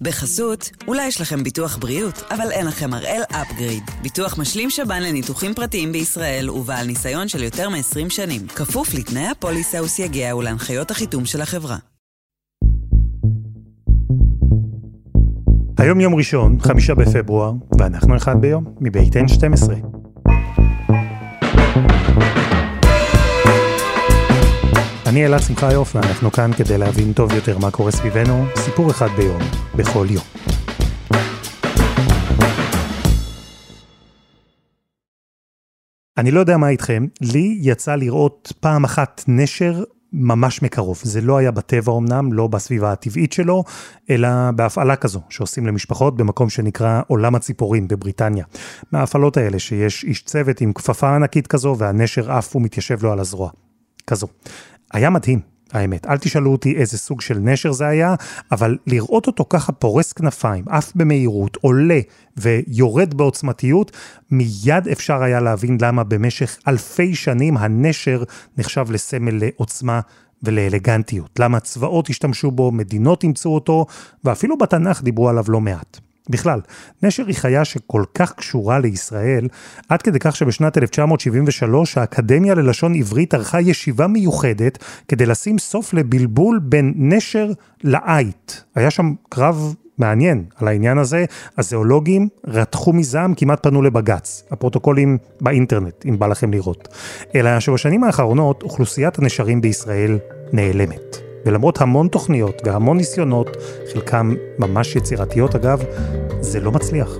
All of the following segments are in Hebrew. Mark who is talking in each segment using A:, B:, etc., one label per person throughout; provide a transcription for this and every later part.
A: בחסות, אולי יש לכם ביטוח בריאות, אבל אין לכם הראל אפגריד. ביטוח משלים שב"ן לניתוחים פרטיים בישראל ובעל ניסיון של יותר מ-20 שנים. כפוף לתנאי הפוליסה וסייגיה ולהנחיות החיתום של החברה.
B: היום יום ראשון, חמישה בפברואר, ואנחנו אחד ביום, מבית N12. אני אלעד שמחיוף, ואנחנו כאן כדי להבין טוב יותר מה קורה סביבנו, סיפור אחד ביום, בכל יום. אני לא יודע מה איתכם, לי יצא לראות פעם אחת נשר ממש מקרוב. זה לא היה בטבע אמנם, לא בסביבה הטבעית שלו, אלא בהפעלה כזו שעושים למשפחות במקום שנקרא עולם הציפורים בבריטניה. מההפעלות האלה שיש איש צוות עם כפפה ענקית כזו והנשר עף ומתיישב לו על הזרוע. כזו. היה מדהים, האמת. אל תשאלו אותי איזה סוג של נשר זה היה, אבל לראות אותו ככה פורס כנפיים, עף במהירות, עולה ויורד בעוצמתיות, מיד אפשר היה להבין למה במשך אלפי שנים הנשר נחשב לסמל לעוצמה ולאלגנטיות. למה צבאות השתמשו בו, מדינות אימצו אותו, ואפילו בתנ"ך דיברו עליו לא מעט. בכלל, נשר היא חיה שכל כך קשורה לישראל, עד כדי כך שבשנת 1973 האקדמיה ללשון עברית ערכה ישיבה מיוחדת כדי לשים סוף לבלבול בין נשר לעייט. היה שם קרב מעניין על העניין הזה, הזואולוגים רתחו מזעם, כמעט פנו לבג"ץ. הפרוטוקולים באינטרנט, אם בא לכם לראות. אלא שבשנים האחרונות אוכלוסיית הנשרים בישראל נעלמת. ולמרות המון תוכניות והמון ניסיונות, חלקם ממש יצירתיות אגב, זה לא מצליח.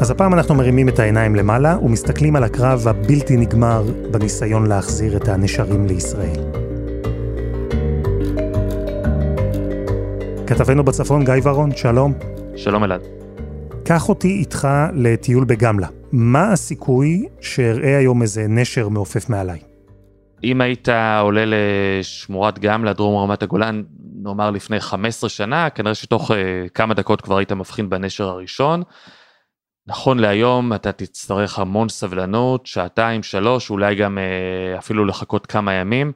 B: אז הפעם אנחנו מרימים את העיניים למעלה ומסתכלים על הקרב הבלתי נגמר בניסיון להחזיר את הנשרים לישראל. כתבנו בצפון גיא ורון, שלום.
C: שלום אלעד.
B: קח אותי איתך לטיול בגמלה. מה הסיכוי שאראה היום איזה נשר מעופף מעליי?
C: אם היית עולה לשמורת גמלה, דרום רמת הגולן, נאמר לפני 15 שנה, כנראה שתוך uh, כמה דקות כבר היית מבחין בנשר הראשון. נכון להיום אתה תצטרך המון סבלנות, שעתיים, שלוש, אולי גם uh, אפילו לחכות כמה ימים.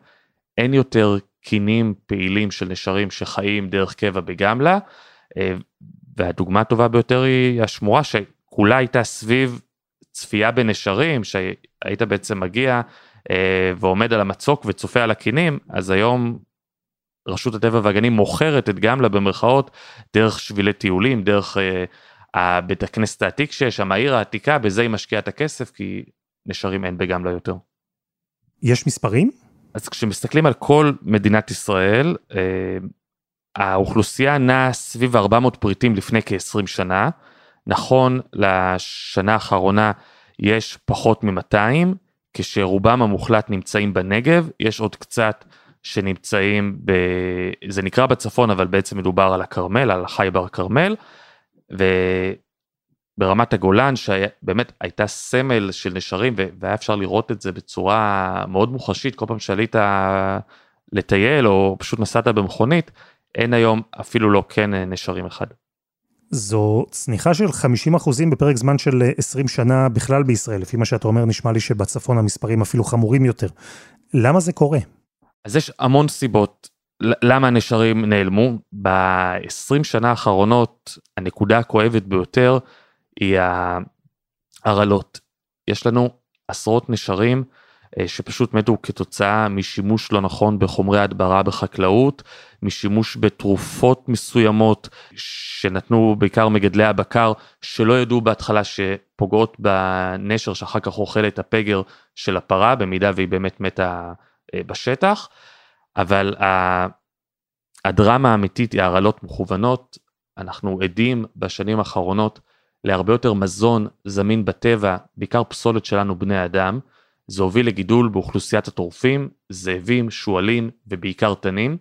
C: אין יותר קינים פעילים של נשרים שחיים דרך קבע בגמלה, uh, והדוגמה הטובה ביותר היא השמורה שכולה הייתה סביב צפייה בנשרים, שהיית בעצם מגיע אה, ועומד על המצוק וצופה על הקינים, אז היום רשות הטבע והגנים מוכרת את גמלה במרכאות דרך שבילי טיולים, דרך אה, בית הכנסת העתיק שיש שם, העיר העתיקה, בזה היא משקיעה את הכסף, כי נשרים אין בגמלה יותר.
B: יש מספרים?
C: אז כשמסתכלים על כל מדינת ישראל, אה, האוכלוסייה נעה סביב 400 פריטים לפני כ-20 שנה. נכון לשנה האחרונה יש פחות מ-200, כשרובם המוחלט נמצאים בנגב, יש עוד קצת שנמצאים, ב... זה נקרא בצפון, אבל בעצם מדובר על הכרמל, על חייבר כרמל, וברמת הגולן, שבאמת הייתה סמל של נשרים, והיה אפשר לראות את זה בצורה מאוד מוחשית, כל פעם שעלית לטייל, או פשוט נסעת במכונית, אין היום אפילו לא כן נשרים אחד.
B: זו צניחה של 50 אחוזים בפרק זמן של 20 שנה בכלל בישראל. לפי מה שאתה אומר, נשמע לי שבצפון המספרים אפילו חמורים יותר. למה זה קורה?
C: אז יש המון סיבות למה הנשרים נעלמו. ב-20 שנה האחרונות, הנקודה הכואבת ביותר היא ההרעלות. יש לנו עשרות נשרים אה, שפשוט מתו כתוצאה משימוש לא נכון בחומרי הדברה בחקלאות, משימוש בתרופות מסוימות שנתנו בעיקר מגדלי הבקר שלא ידעו בהתחלה שפוגעות בנשר שאחר כך אוכל את הפגר של הפרה במידה והיא באמת מתה אה, בשטח, אבל הדרמה האמיתית היא הרעלות מכוונות, אנחנו עדים בשנים האחרונות להרבה יותר מזון זמין בטבע, בעיקר פסולת שלנו בני אדם, זה הוביל לגידול באוכלוסיית הטורפים, זאבים, שועלים ובעיקר תנים,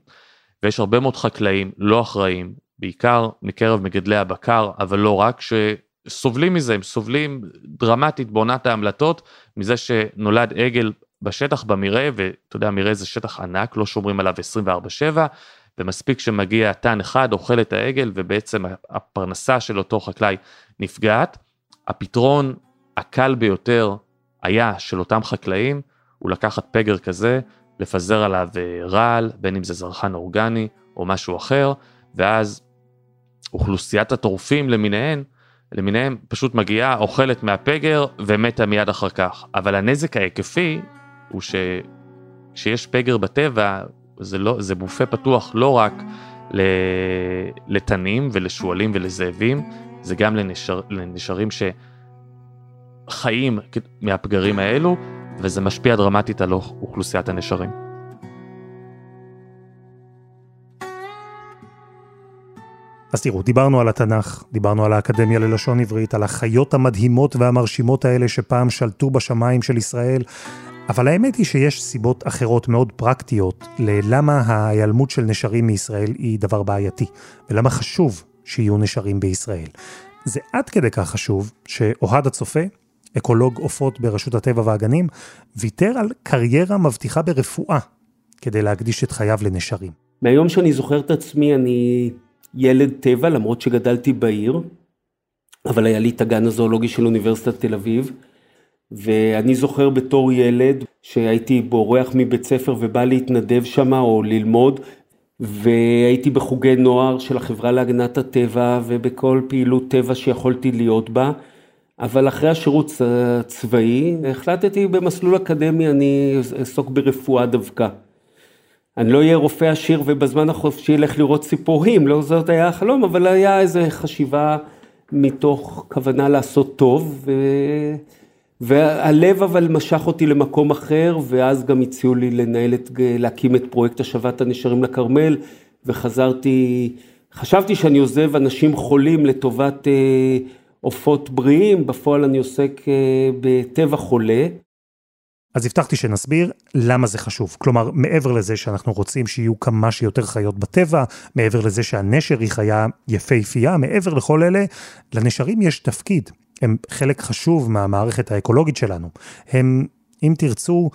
C: ויש הרבה מאוד חקלאים לא אחראים, בעיקר מקרב מגדלי הבקר, אבל לא רק, שסובלים מזה, הם סובלים דרמטית בעונת ההמלטות, מזה שנולד עגל בשטח במרעה, ואתה יודע, מרעה זה שטח ענק, לא שומרים עליו 24/7, ומספיק שמגיע תן אחד, אוכל את העגל, ובעצם הפרנסה של אותו חקלאי נפגעת. הפתרון הקל ביותר היה של אותם חקלאים הוא לקחת פגר כזה, לפזר עליו אה, רעל, בין אם זה זרחן אורגני או משהו אחר, ואז אוכלוסיית הטורפים למיניהם, למיניהם פשוט מגיעה, אוכלת מהפגר ומתה מיד אחר כך. אבל הנזק ההיקפי הוא שכשיש פגר בטבע, זה, לא, זה בופה פתוח לא רק לתנים ולשועלים ולזאבים, זה גם לנשר, לנשרים שחיים מהפגרים האלו, וזה משפיע דרמטית על אוכלוסיית הנשרים.
B: אז תראו, דיברנו על התנ"ך, דיברנו על האקדמיה ללשון עברית, על החיות המדהימות והמרשימות האלה שפעם שלטו בשמיים של ישראל, אבל האמת היא שיש סיבות אחרות מאוד פרקטיות ללמה ההיעלמות של נשרים מישראל היא דבר בעייתי, ולמה חשוב שיהיו נשרים בישראל. זה עד כדי כך חשוב שאוהד הצופה, אקולוג עופות ברשות הטבע והגנים, ויתר על קריירה מבטיחה ברפואה כדי להקדיש את חייו לנשרים.
D: מהיום שאני זוכר את עצמי אני ילד טבע, למרות שגדלתי בעיר, אבל היה לי את הגן הזואולוגי של אוניברסיטת תל אביב, ואני זוכר בתור ילד שהייתי בורח מבית ספר ובא להתנדב שם או ללמוד, והייתי בחוגי נוער של החברה להגנת הטבע ובכל פעילות טבע שיכולתי להיות בה. אבל אחרי השירות הצבאי החלטתי במסלול אקדמי אני אעסוק ברפואה דווקא. אני לא אהיה רופא עשיר ובזמן החופשי אלך לראות ציפורים, לא זאת היה החלום, אבל היה איזו חשיבה מתוך כוונה לעשות טוב, ו... והלב אבל משך אותי למקום אחר, ואז גם הציעו לי לנהל את, להקים את פרויקט השבת הנשארים לכרמל, וחזרתי, חשבתי שאני עוזב אנשים חולים לטובת אה, עופות בריאים, בפועל אני עוסק אה, בטבע חולה.
B: אז הבטחתי שנסביר למה זה חשוב. כלומר, מעבר לזה שאנחנו רוצים שיהיו כמה שיותר חיות בטבע, מעבר לזה שהנשר היא חיה יפהפייה, מעבר לכל אלה, לנשרים יש תפקיד. הם חלק חשוב מהמערכת האקולוגית שלנו. הם, אם תרצו,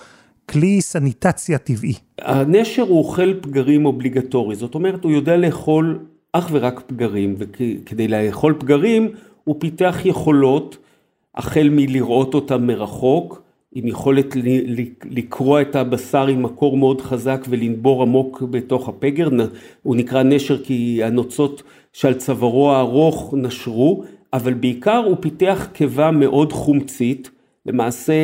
B: כלי סניטציה טבעי.
D: הנשר הוא אוכל פגרים אובליגטורי, זאת אומרת, הוא יודע לאכול אך ורק פגרים, וכדי לאכול פגרים, הוא פיתח יכולות, החל מלראות אותם מרחוק, עם יכולת לקרוע את הבשר עם מקור מאוד חזק ולנבור עמוק בתוך הפגר, הוא נקרא נשר כי הנוצות שעל צווארו הארוך נשרו, אבל בעיקר הוא פיתח קיבה מאוד חומצית, למעשה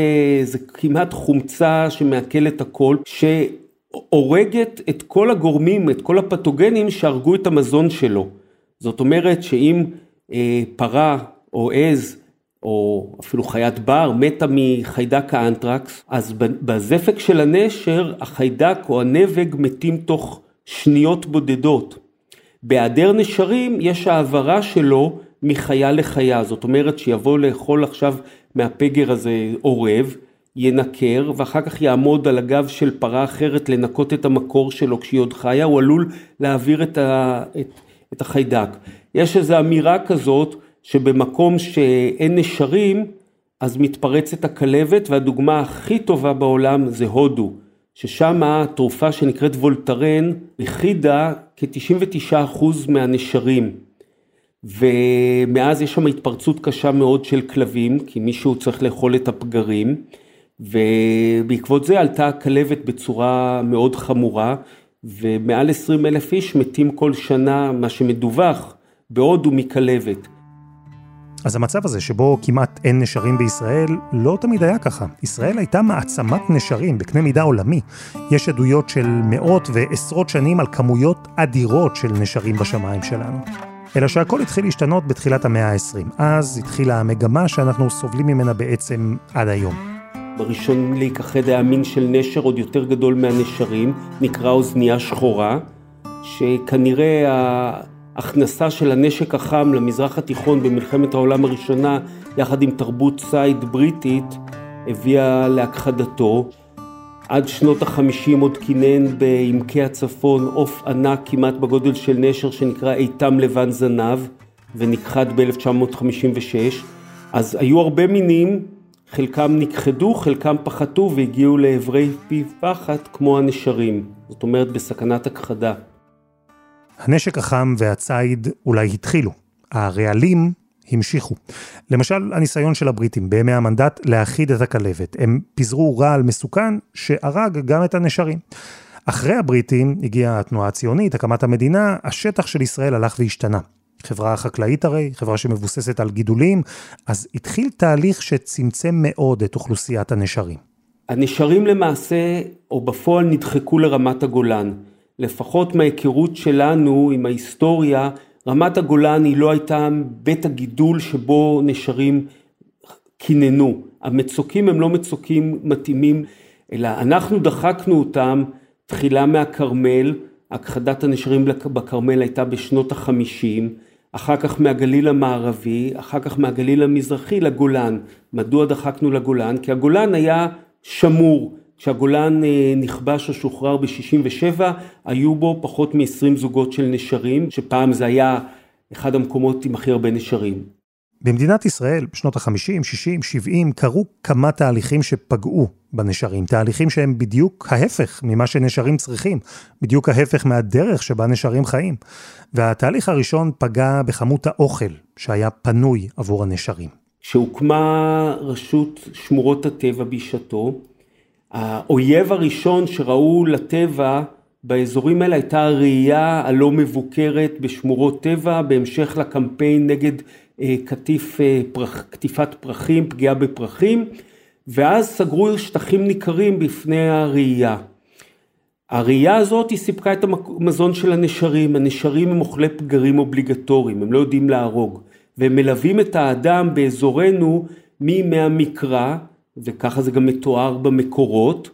D: זה כמעט חומצה שמעכלת הכל, שהורגת את כל הגורמים, את כל הפתוגנים שהרגו את המזון שלו. זאת אומרת שאם פרה או עז או אפילו חיית בר מתה מחיידק האנטרקס, אז בזפק של הנשר החיידק או הנבג מתים תוך שניות בודדות. בהיעדר נשרים יש העברה שלו מחיה לחיה, זאת אומרת שיבוא לאכול עכשיו מהפגר הזה עורב, ינקר ואחר כך יעמוד על הגב של פרה אחרת לנקות את המקור שלו כשהיא עוד חיה, הוא עלול להעביר את, ה, את, את החיידק. יש איזו אמירה כזאת שבמקום שאין נשרים אז מתפרצת הכלבת והדוגמה הכי טובה בעולם זה הודו, ששם התרופה שנקראת וולטרן הכידה כ-99% מהנשרים. ומאז יש שם התפרצות קשה מאוד של כלבים, כי מישהו צריך לאכול את הפגרים, ובעקבות זה עלתה הכלבת בצורה מאוד חמורה, ומעל 20 אלף איש מתים כל שנה, מה שמדווח, בהודו מכלבת.
B: אז המצב הזה שבו כמעט אין נשרים בישראל, לא תמיד היה ככה. ישראל הייתה מעצמת נשרים בקנה מידה עולמי. יש עדויות של מאות ועשרות שנים על כמויות אדירות של נשרים בשמיים שלנו. אלא שהכל התחיל להשתנות בתחילת המאה ה-20. אז התחילה המגמה שאנחנו סובלים ממנה בעצם עד היום.
D: בראשון להיכחד היה מין של נשר עוד יותר גדול מהנשרים, נקרא אוזנייה שחורה, שכנראה ההכנסה של הנשק החם למזרח התיכון במלחמת העולם הראשונה, יחד עם תרבות ציד בריטית, הביאה להכחדתו. עד שנות החמישים עוד קינן בעמקי הצפון עוף ענק כמעט בגודל של נשר שנקרא איתם לבן זנב ונכחד ב-1956. אז היו הרבה מינים, חלקם נכחדו, חלקם פחתו והגיעו לעברי פי פחת כמו הנשרים, זאת אומרת בסכנת הכחדה.
B: הנשק החם והציד אולי התחילו. הרעלים המשיכו. למשל, הניסיון של הבריטים בימי המנדט להכיד את הכלבת. הם פיזרו רעל מסוכן שהרג גם את הנשרים. אחרי הבריטים הגיעה התנועה הציונית, הקמת המדינה, השטח של ישראל הלך והשתנה. חברה חקלאית הרי, חברה שמבוססת על גידולים, אז התחיל תהליך שצמצם מאוד את אוכלוסיית הנשרים.
D: הנשרים למעשה, או בפועל נדחקו לרמת הגולן. לפחות מההיכרות שלנו עם ההיסטוריה, רמת הגולן היא לא הייתה בית הגידול שבו נשרים קיננו. המצוקים הם לא מצוקים מתאימים, אלא אנחנו דחקנו אותם תחילה מהכרמל, הכחדת הנשרים בכרמל הייתה בשנות החמישים, אחר כך מהגליל המערבי, אחר כך מהגליל המזרחי לגולן. מדוע דחקנו לגולן? כי הגולן היה שמור. כשהגולן אה, נכבש או שוחרר ב-67, היו בו פחות מ-20 זוגות של נשרים, שפעם זה היה אחד המקומות עם הכי הרבה נשרים.
B: במדינת ישראל, בשנות ה-50, 60, 70, קרו כמה תהליכים שפגעו בנשרים, תהליכים שהם בדיוק ההפך ממה שנשרים צריכים, בדיוק ההפך מהדרך שבה נשרים חיים. והתהליך הראשון פגע בכמות האוכל שהיה פנוי עבור הנשרים.
D: כשהוקמה רשות שמורות הטבע בשעתו, האויב הראשון שראו לטבע באזורים האלה הייתה הראייה הלא מבוקרת בשמורות טבע, בהמשך לקמפיין נגד אה, קטיף, אה, פרח, קטיפת פרחים, פגיעה בפרחים, ואז סגרו שטחים ניכרים בפני הראייה. הראייה הזאת היא סיפקה את המזון של הנשרים, הנשרים הם אוכלי פגרים אובליגטוריים, הם לא יודעים להרוג, והם מלווים את האדם באזורנו מימי המקרא, וככה זה גם מתואר במקורות.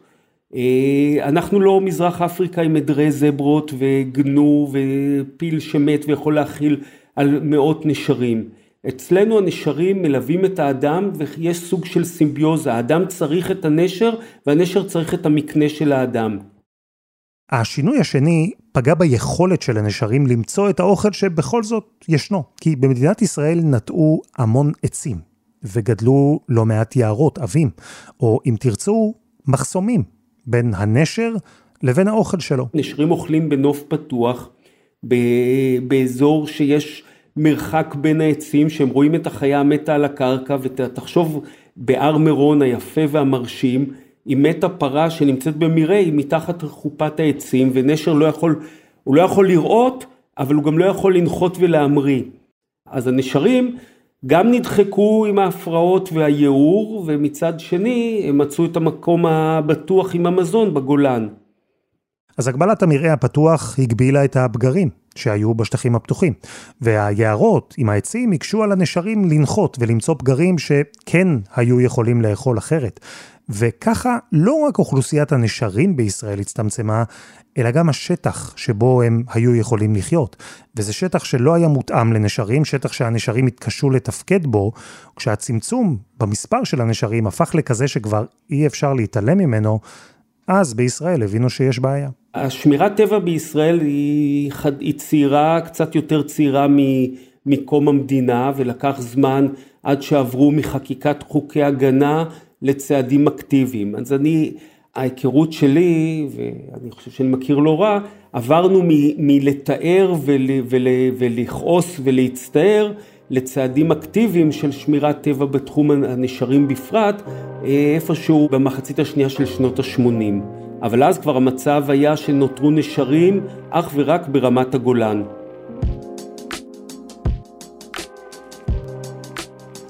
D: אה, אנחנו לא מזרח אפריקה עם עדרי זברות וגנו ופיל שמת ויכול להכיל על מאות נשרים. אצלנו הנשרים מלווים את האדם ויש סוג של סימביוזה, האדם צריך את הנשר והנשר צריך את המקנה של האדם.
B: השינוי השני פגע ביכולת של הנשרים למצוא את האוכל שבכל זאת ישנו, כי במדינת ישראל נטעו המון עצים, וגדלו לא מעט יערות, עבים, או אם תרצו, מחסומים, בין הנשר לבין האוכל שלו.
D: נשרים אוכלים בנוף פתוח, באזור שיש מרחק בין העצים, שהם רואים את החיה המתה על הקרקע, ותחשוב בהר מירון היפה והמרשים, היא מתה פרה שנמצאת במרעה, היא מתחת חופת העצים, ונשר לא יכול, הוא לא יכול לראות, אבל הוא גם לא יכול לנחות ולהמריא. אז הנשרים גם נדחקו עם ההפרעות והייעור, ומצד שני הם מצאו את המקום הבטוח עם המזון בגולן.
B: אז הגבלת המרעה הפתוח הגבילה את הפגרים שהיו בשטחים הפתוחים, והיערות עם העצים הקשו על הנשרים לנחות ולמצוא פגרים שכן היו יכולים לאכול אחרת. וככה לא רק אוכלוסיית הנשרים בישראל הצטמצמה, אלא גם השטח שבו הם היו יכולים לחיות. וזה שטח שלא היה מותאם לנשרים, שטח שהנשרים התקשו לתפקד בו, כשהצמצום במספר של הנשרים הפך לכזה שכבר אי אפשר להתעלם ממנו, אז בישראל הבינו שיש בעיה.
D: השמירת טבע בישראל היא, היא צעירה, קצת יותר צעירה מקום המדינה, ולקח זמן עד שעברו מחקיקת חוקי הגנה לצעדים אקטיביים. אז אני, ההיכרות שלי, ואני חושב שאני מכיר לא רע, עברנו מלתאר ול, ול, ולכעוס ולהצטער לצעדים אקטיביים של שמירת טבע בתחום הנשרים בפרט, אה, איפשהו במחצית השנייה של שנות ה-80. אבל אז כבר המצב היה שנותרו נשרים אך ורק ברמת הגולן.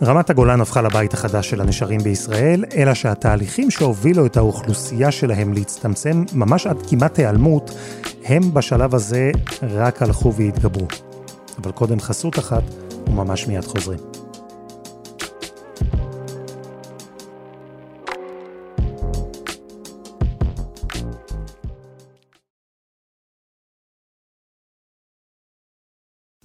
B: רמת הגולן הפכה לבית החדש של הנשרים בישראל, אלא שהתהליכים שהובילו את האוכלוסייה שלהם להצטמצם ממש עד כמעט היעלמות, הם בשלב הזה רק הלכו והתגברו. אבל קודם חסות אחת, וממש מיד חוזרים.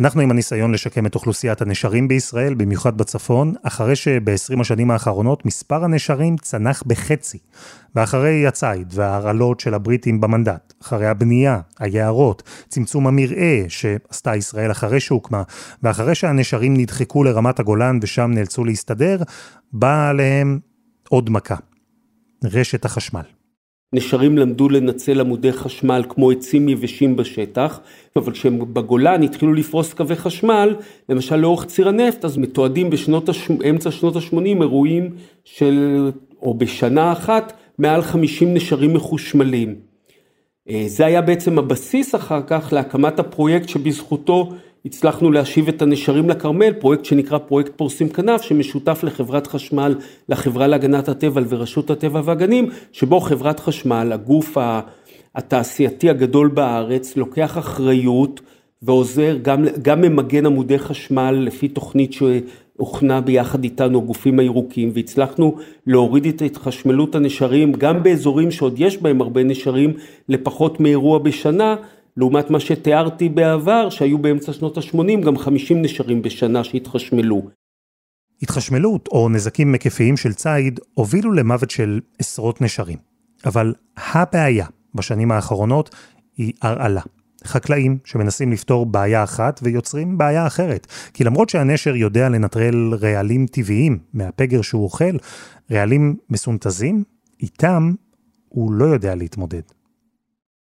B: אנחנו עם הניסיון לשקם את אוכלוסיית הנשרים בישראל, במיוחד בצפון, אחרי שב-20 השנים האחרונות מספר הנשרים צנח בחצי. ואחרי הציד וההרעלות של הבריטים במנדט, אחרי הבנייה, היערות, צמצום המרעה שעשתה ישראל אחרי שהוקמה, ואחרי שהנשרים נדחקו לרמת הגולן ושם נאלצו להסתדר, באה עליהם עוד מכה. רשת החשמל.
D: נשרים למדו לנצל עמודי חשמל כמו עצים יבשים בשטח, אבל כשהם בגולן התחילו לפרוס קווי חשמל, למשל לאורך ציר הנפט, אז מתועדים בשנות, הש... אמצע שנות ה-80 אירועים של, או בשנה אחת, מעל 50 נשרים מחושמלים. אה, זה היה בעצם הבסיס אחר כך להקמת הפרויקט שבזכותו הצלחנו להשיב את הנשרים לכרמל, פרויקט שנקרא פרויקט פורסים כנף, שמשותף לחברת חשמל, לחברה להגנת הטבע ורשות הטבע והגנים, שבו חברת חשמל, הגוף התעשייתי הגדול בארץ, לוקח אחריות ועוזר, גם, גם ממגן עמודי חשמל לפי תוכנית שהוכנה ביחד איתנו הגופים הירוקים, והצלחנו להוריד את התחשמלות הנשרים גם באזורים שעוד יש בהם הרבה נשרים לפחות מאירוע בשנה, לעומת מה שתיארתי בעבר, שהיו באמצע שנות ה-80 גם 50 נשרים בשנה שהתחשמלו.
B: התחשמלות או נזקים מקיפיים של ציד הובילו למוות של עשרות נשרים. אבל הבעיה בשנים האחרונות היא הרעלה. חקלאים שמנסים לפתור בעיה אחת ויוצרים בעיה אחרת. כי למרות שהנשר יודע לנטרל רעלים טבעיים מהפגר שהוא אוכל, רעלים מסונתזים, איתם הוא לא יודע להתמודד.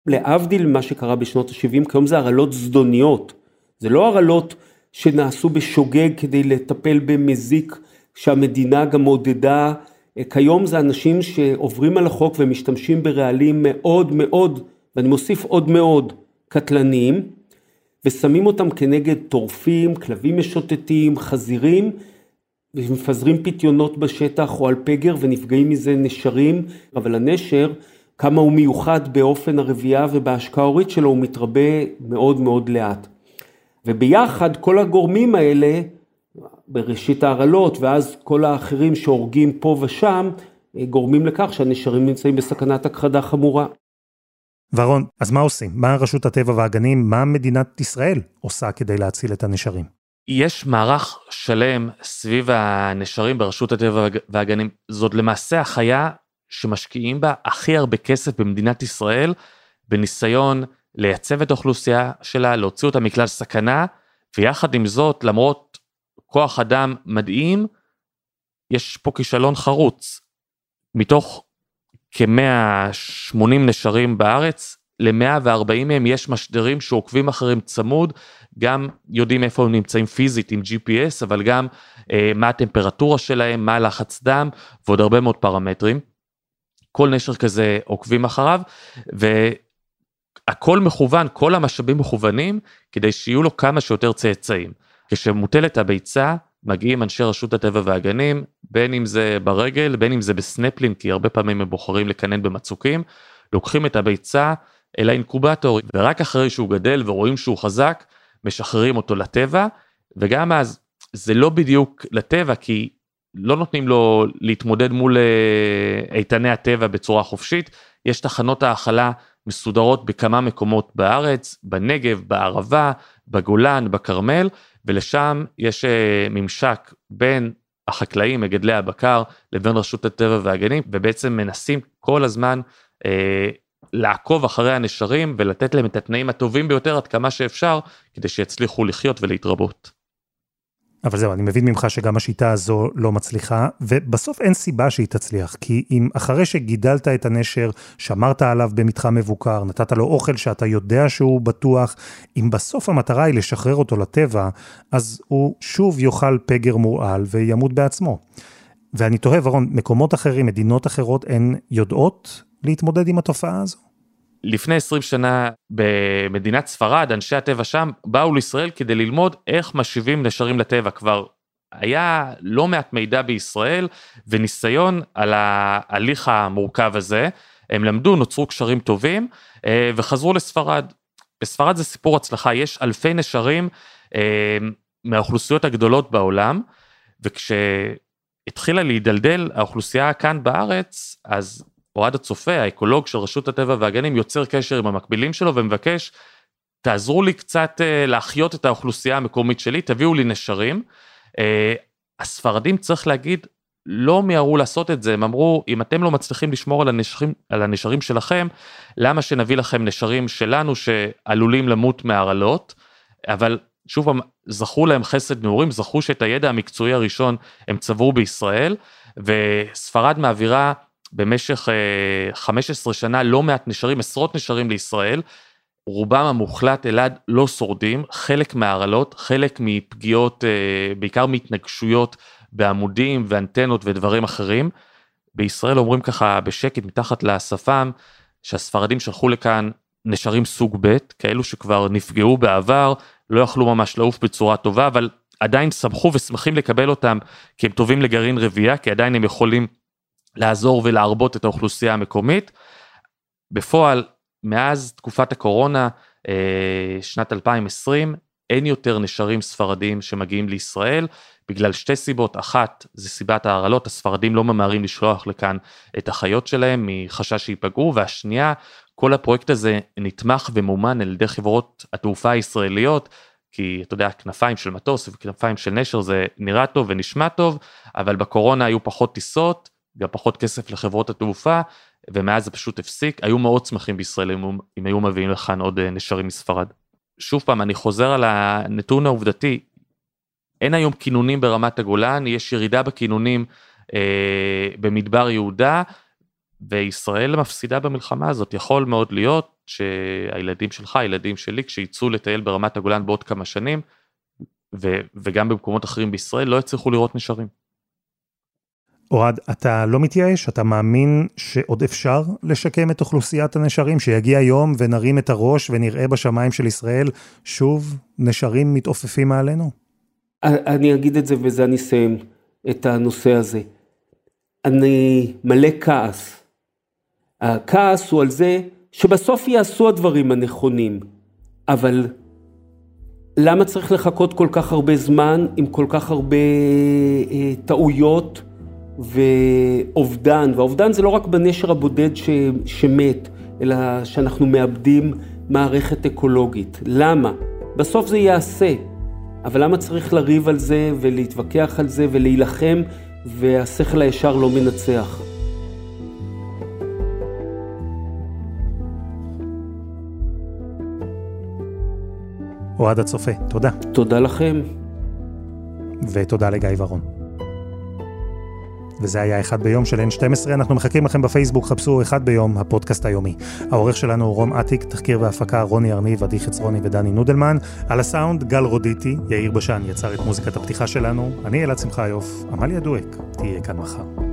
D: להבדיל ממה שקרה בשנות ה-70, כיום זה הרעלות זדוניות. זה לא הרעלות שנעשו בשוגג כדי לטפל במזיק שהמדינה גם עודדה. כיום זה אנשים שעוברים על החוק ומשתמשים ברעלים מאוד מאוד, ואני מוסיף עוד מאוד, קטלניים, ושמים אותם כנגד טורפים, כלבים משוטטים, חזירים, ומפזרים פיתיונות בשטח או על פגר ונפגעים מזה נשרים, אבל הנשר כמה הוא מיוחד באופן הרבייה ובהשקעה ההורית שלו, הוא מתרבה מאוד מאוד לאט. וביחד כל הגורמים האלה, בראשית ההרעלות ואז כל האחרים שהורגים פה ושם, גורמים לכך שהנשרים נמצאים בסכנת הכחדה חמורה.
B: ורון, אז מה עושים? מה רשות הטבע והגנים, מה מדינת ישראל עושה כדי להציל את הנשרים?
C: יש מערך שלם סביב הנשרים ברשות הטבע והגנים. זאת למעשה החיה שמשקיעים בה הכי הרבה כסף במדינת ישראל, בניסיון לייצב את האוכלוסייה שלה, להוציא אותה מכלל סכנה, ויחד עם זאת, למרות כוח אדם מדהים, יש פה כישלון חרוץ. מתוך כ-180 נשרים בארץ, ל-140 מהם יש משדרים שעוקבים אחריהם צמוד, גם יודעים איפה הם נמצאים פיזית עם GPS, אבל גם אה, מה הטמפרטורה שלהם, מה הלחץ דם, ועוד הרבה מאוד פרמטרים. כל נשר כזה עוקבים אחריו, והכל מכוון, כל המשאבים מכוונים, כדי שיהיו לו כמה שיותר צאצאים. כשמוטלת הביצה, מגיעים אנשי רשות הטבע והגנים, בין אם זה ברגל, בין אם זה בסנפלין, כי הרבה פעמים הם בוחרים לקנן במצוקים, לוקחים את הביצה אל האינקובטור, ורק אחרי שהוא גדל ורואים שהוא חזק, משחררים אותו לטבע, וגם אז זה לא בדיוק לטבע, כי לא נותנים לו להתמודד מול אה, איתני הטבע בצורה חופשית. יש תחנות האכלה מסודרות בכמה מקומות בארץ, בנגב, בערבה, בגולן, בכרמל, ולשם יש אה, ממשק בין החקלאים, מגדלי הבקר, לבין רשות הטבע והגנים, ובעצם מנסים כל הזמן אה, לעקוב אחרי הנשרים ולתת להם את התנאים הטובים ביותר עד כמה שאפשר, כדי שיצליחו לחיות ולהתרבות.
B: אבל זהו, אני מבין ממך שגם השיטה הזו לא מצליחה, ובסוף אין סיבה שהיא תצליח, כי אם אחרי שגידלת את הנשר, שמרת עליו במתחם מבוקר, נתת לו אוכל שאתה יודע שהוא בטוח, אם בסוף המטרה היא לשחרר אותו לטבע, אז הוא שוב יאכל פגר מורעל וימות בעצמו. ואני תוהה, ורון, מקומות אחרים, מדינות אחרות, הן יודעות להתמודד עם התופעה הזו?
C: לפני 20 שנה במדינת ספרד, אנשי הטבע שם באו לישראל כדי ללמוד איך משיבים נשרים לטבע. כבר היה לא מעט מידע בישראל וניסיון על ההליך המורכב הזה. הם למדו, נוצרו קשרים טובים אה, וחזרו לספרד. בספרד זה סיפור הצלחה, יש אלפי נשרים אה, מהאוכלוסיות הגדולות בעולם, וכשהתחילה להידלדל האוכלוסייה כאן בארץ, אז אוהד הצופה, האקולוג של רשות הטבע והגנים, יוצר קשר עם המקבילים שלו ומבקש, תעזרו לי קצת uh, להחיות את האוכלוסייה המקומית שלי, תביאו לי נשרים. Uh, הספרדים, צריך להגיד, לא מיהרו לעשות את זה, הם אמרו, אם אתם לא מצליחים לשמור על הנשרים, על הנשרים שלכם, למה שנביא לכם נשרים שלנו שעלולים למות מהרעלות? אבל שוב פעם, זכו להם חסד נעורים, זכו שאת הידע המקצועי הראשון הם צברו בישראל, וספרד מעבירה במשך 15 שנה לא מעט נשרים, עשרות נשרים לישראל. רובם המוחלט אלעד לא שורדים, חלק מהרעלות, חלק מפגיעות, בעיקר מהתנגשויות בעמודים ואנטנות ודברים אחרים. בישראל אומרים ככה בשקט מתחת לשפם שהספרדים שלחו לכאן נשרים סוג ב', כאלו שכבר נפגעו בעבר, לא יכלו ממש לעוף בצורה טובה, אבל עדיין שמחו ושמחים לקבל אותם כי הם טובים לגרעין רבייה, כי עדיין הם יכולים לעזור ולהרבות את האוכלוסייה המקומית. בפועל, מאז תקופת הקורונה, אה, שנת 2020, אין יותר נשרים ספרדים שמגיעים לישראל, בגלל שתי סיבות, אחת זה סיבת ההרעלות, הספרדים לא ממהרים לשלוח לכאן את החיות שלהם מחשש שייפגעו, והשנייה, כל הפרויקט הזה נתמך ומומן על ידי חברות התעופה הישראליות, כי אתה יודע, כנפיים של מטוס וכנפיים של נשר זה נראה טוב ונשמע טוב, אבל בקורונה היו פחות טיסות, גם פחות כסף לחברות התעופה, ומאז זה פשוט הפסיק, היו מאוד שמחים בישראל אם, אם היו מביאים לכאן עוד אה, נשרים מספרד. שוב פעם, אני חוזר על הנתון העובדתי, אין היום כינונים ברמת הגולן, יש ירידה בכינונים אה, במדבר יהודה, וישראל מפסידה במלחמה הזאת. יכול מאוד להיות שהילדים שלך, הילדים שלי, כשיצאו לטייל ברמת הגולן בעוד כמה שנים, ו- וגם במקומות אחרים בישראל, לא יצליחו לראות נשרים.
B: אוהד, אתה לא מתייאש? אתה מאמין שעוד אפשר לשקם את אוכלוסיית הנשרים? שיגיע יום ונרים את הראש ונראה בשמיים של ישראל שוב נשרים מתעופפים מעלינו?
D: אני אגיד את זה וזה אני אסיים את הנושא הזה. אני מלא כעס. הכעס הוא על זה שבסוף יעשו הדברים הנכונים, אבל למה צריך לחכות כל כך הרבה זמן עם כל כך הרבה אה, טעויות ואובדן? והאובדן זה לא רק בנשר הבודד ש, שמת, אלא שאנחנו מאבדים מערכת אקולוגית. למה? בסוף זה ייעשה. אבל למה צריך לריב על זה ולהתווכח על זה ולהילחם והשכל הישר לא מנצח?
B: אוהד הצופה, תודה.
D: תודה לכם.
B: ותודה לגיא ורון. וזה היה אחד ביום של N12, אנחנו מחכים לכם בפייסבוק, חפשו אחד ביום, הפודקאסט היומי. העורך שלנו הוא רום אטיק, תחקיר והפקה רוני ארניב, עדי חצרוני ודני נודלמן. על הסאונד גל רודיטי, יאיר בשן יצר את מוזיקת הפתיחה שלנו. אני אלעד שמחיוף, עמליה דואק, תהיה כאן מחר.